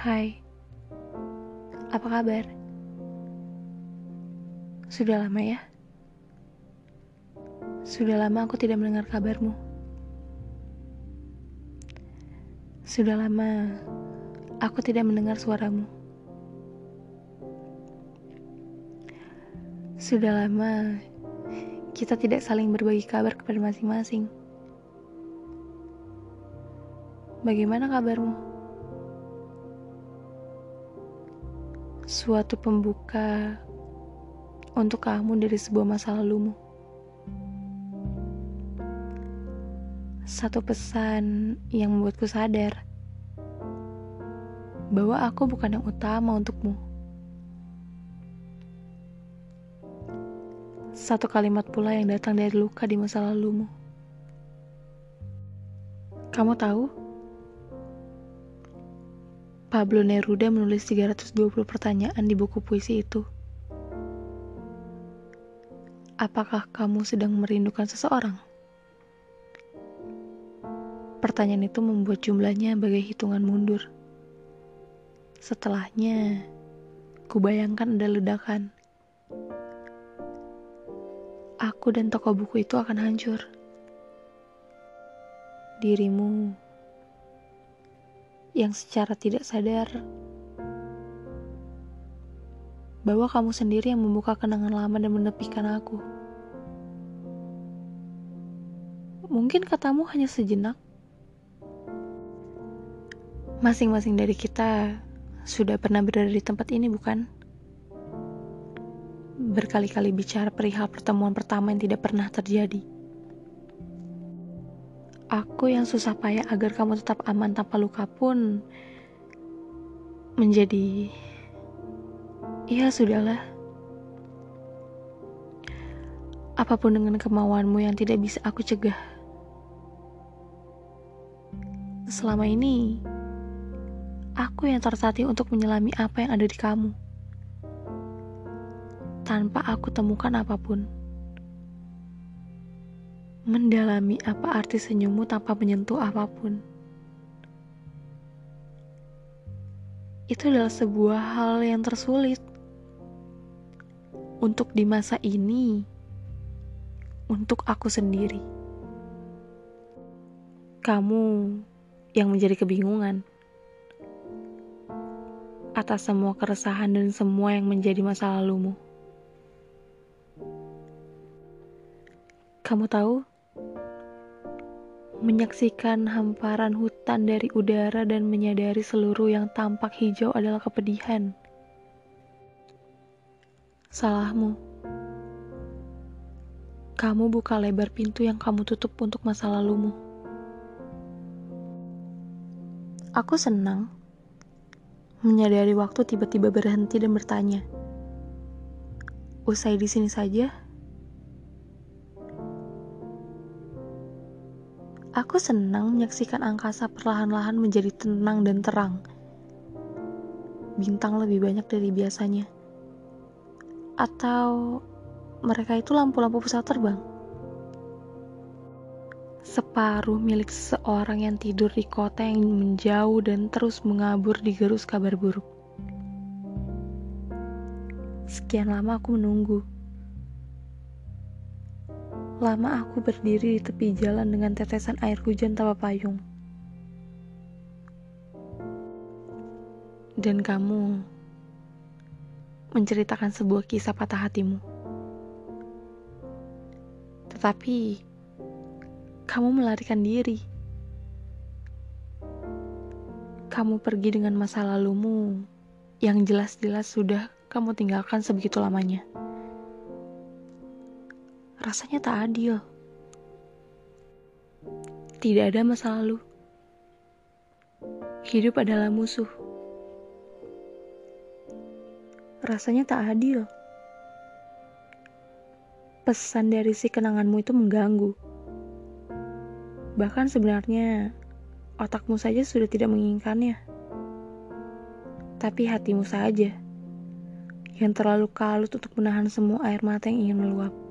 Hai, apa kabar? Sudah lama ya? Sudah lama aku tidak mendengar kabarmu. Sudah lama aku tidak mendengar suaramu. Sudah lama kita tidak saling berbagi kabar kepada masing-masing. Bagaimana kabarmu? Suatu pembuka untuk kamu dari sebuah masa lalumu. Satu pesan yang membuatku sadar bahwa aku bukan yang utama untukmu. Satu kalimat pula yang datang dari luka di masa lalumu. Kamu tahu? Pablo Neruda menulis 320 pertanyaan di buku puisi itu. Apakah kamu sedang merindukan seseorang? Pertanyaan itu membuat jumlahnya bagai hitungan mundur. Setelahnya, kubayangkan ada ledakan. Aku dan toko buku itu akan hancur. Dirimu yang secara tidak sadar bahwa kamu sendiri yang membuka kenangan lama dan menepikan aku. Mungkin katamu hanya sejenak. Masing-masing dari kita sudah pernah berada di tempat ini, bukan? Berkali-kali bicara perihal pertemuan pertama yang tidak pernah terjadi. Aku yang susah payah agar kamu tetap aman tanpa luka pun menjadi Ya sudahlah. Apa pun dengan kemauanmu yang tidak bisa aku cegah. Selama ini, aku yang tertatih untuk menyelami apa yang ada di kamu. Tanpa aku temukan apa pun. Mendalami apa arti senyummu tanpa menyentuh apa pun. Itu adalah sebuah hal yang tersulit untuk di masa ini, untuk aku sendiri. Kamu yang menjadi kebingungan atas semua keresahan dan semua yang menjadi masa lalumu. Kamu tahu, menyaksikan hamparan hutan dari udara dan menyadari seluruh yang tampak hijau adalah kepedihan. Salahmu. Kamu buka lebar pintu yang kamu tutup untuk masa lalumu. Aku senang menyadari waktu tiba-tiba berhenti dan bertanya, "Usai di sini saja?" Aku senang menyaksikan angkasa perlahan-lahan menjadi tenang dan terang. Bintang lebih banyak dari biasanya atau mereka itu lampu-lampu pesawat terbang? Separuh milik seseorang yang tidur di kota yang menjauh dan terus mengabur di gerus kabar buruk. Sekian lama aku menunggu. Lama aku berdiri di tepi jalan dengan tetesan air hujan tanpa payung. Dan kamu menceritakan sebuah kisah patah hatimu. Tetapi, kamu melarikan diri. Kamu pergi dengan masa lalumu yang jelas-jelas sudah kamu tinggalkan sebegitu lamanya. Rasanya tak adil. Tidak ada masa lalu. Hidup adalah musuh rasanya tak adil. Pesan dari si kenanganmu itu mengganggu. Bahkan sebenarnya otakmu saja sudah tidak menginginkannya. Tapi hatimu saja yang terlalu kalut untuk menahan semua air mata yang ingin meluap.